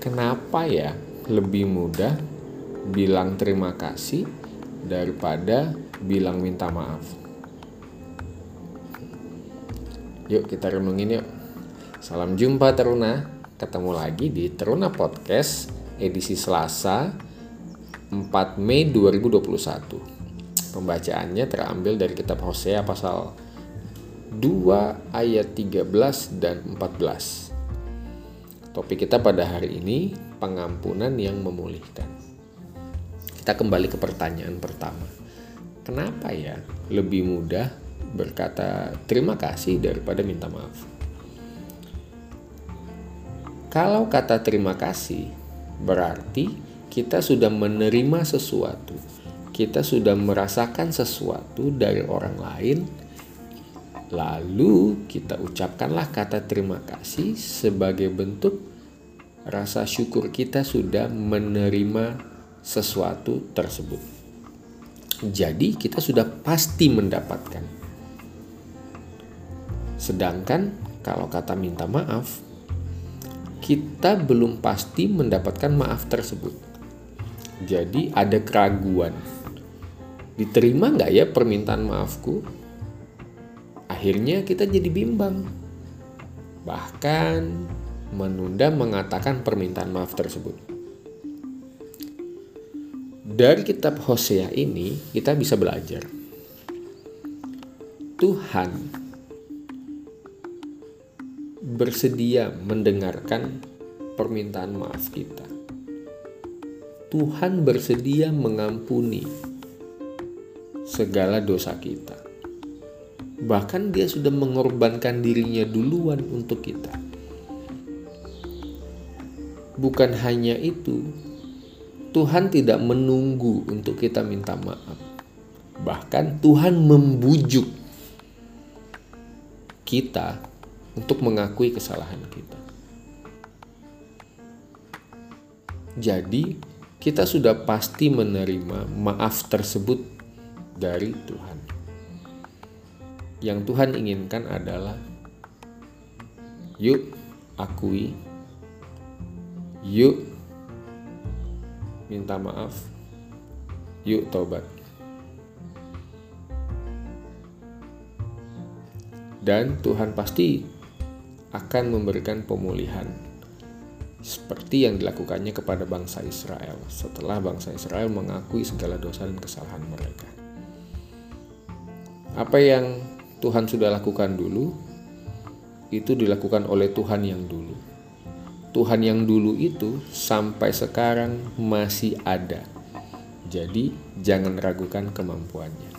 kenapa ya lebih mudah bilang terima kasih daripada bilang minta maaf? Yuk kita renungin yuk. Salam jumpa Teruna. Ketemu lagi di Teruna Podcast edisi Selasa 4 Mei 2021. Pembacaannya terambil dari kitab Hosea pasal 2 ayat 13 dan 14. Topik kita pada hari ini pengampunan yang memulihkan. Kita kembali ke pertanyaan pertama. Kenapa ya lebih mudah berkata terima kasih daripada minta maaf? Kalau kata terima kasih berarti kita sudah menerima sesuatu, kita sudah merasakan sesuatu dari orang lain Lalu kita ucapkanlah kata terima kasih sebagai bentuk rasa syukur kita sudah menerima sesuatu tersebut. Jadi kita sudah pasti mendapatkan. Sedangkan kalau kata minta maaf, kita belum pasti mendapatkan maaf tersebut. Jadi ada keraguan. Diterima nggak ya permintaan maafku? Akhirnya kita jadi bimbang. Bahkan menunda mengatakan permintaan maaf tersebut. Dari kitab Hosea ini kita bisa belajar. Tuhan bersedia mendengarkan permintaan maaf kita. Tuhan bersedia mengampuni segala dosa kita Bahkan dia sudah mengorbankan dirinya duluan untuk kita. Bukan hanya itu, Tuhan tidak menunggu untuk kita minta maaf. Bahkan Tuhan membujuk kita untuk mengakui kesalahan kita. Jadi, kita sudah pasti menerima maaf tersebut dari Tuhan yang Tuhan inginkan adalah yuk akui. Yuk minta maaf. Yuk tobat dan Tuhan pasti akan memberikan pemulihan seperti yang dilakukannya kepada bangsa Israel setelah bangsa Israel mengakui segala dosa dan kesalahan mereka. Apa yang Tuhan sudah lakukan dulu, itu dilakukan oleh Tuhan yang dulu. Tuhan yang dulu itu sampai sekarang masih ada. Jadi, jangan ragukan kemampuannya.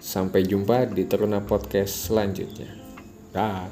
Sampai jumpa di Teruna Podcast selanjutnya. Dah.